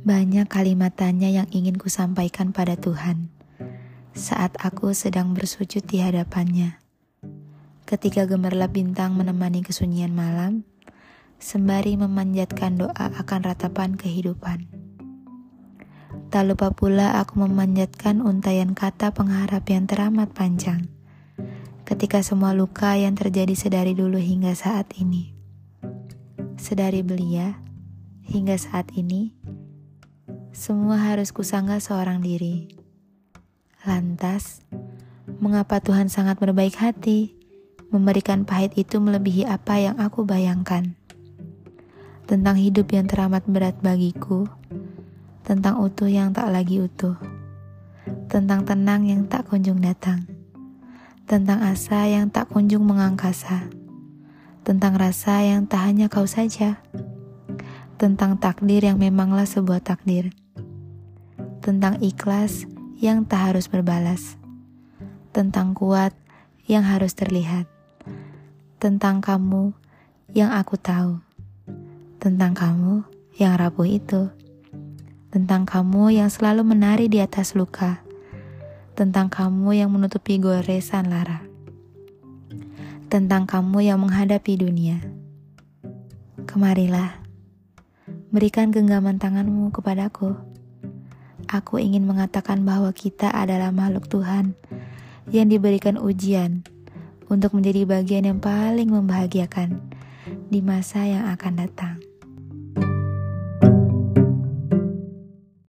Banyak kalimat tanya yang ingin ku sampaikan pada Tuhan saat aku sedang bersujud di hadapannya. Ketika gemerlap bintang menemani kesunyian malam, sembari memanjatkan doa akan ratapan kehidupan. Tak lupa pula aku memanjatkan untayan kata pengharap yang teramat panjang. Ketika semua luka yang terjadi sedari dulu hingga saat ini. Sedari belia, hingga saat ini, semua harus kusangga seorang diri. Lantas, mengapa Tuhan sangat berbaik hati, memberikan pahit itu melebihi apa yang aku bayangkan? Tentang hidup yang teramat berat bagiku, tentang utuh yang tak lagi utuh, tentang tenang yang tak kunjung datang, tentang asa yang tak kunjung mengangkasa, tentang rasa yang tak hanya kau saja. Tentang takdir yang memanglah sebuah takdir, tentang ikhlas yang tak harus berbalas, tentang kuat yang harus terlihat, tentang kamu yang aku tahu, tentang kamu yang rapuh itu, tentang kamu yang selalu menari di atas luka, tentang kamu yang menutupi goresan lara, tentang kamu yang menghadapi dunia. Kemarilah Berikan genggaman tanganmu kepadaku. Aku ingin mengatakan bahwa kita adalah makhluk Tuhan yang diberikan ujian untuk menjadi bagian yang paling membahagiakan di masa yang akan datang.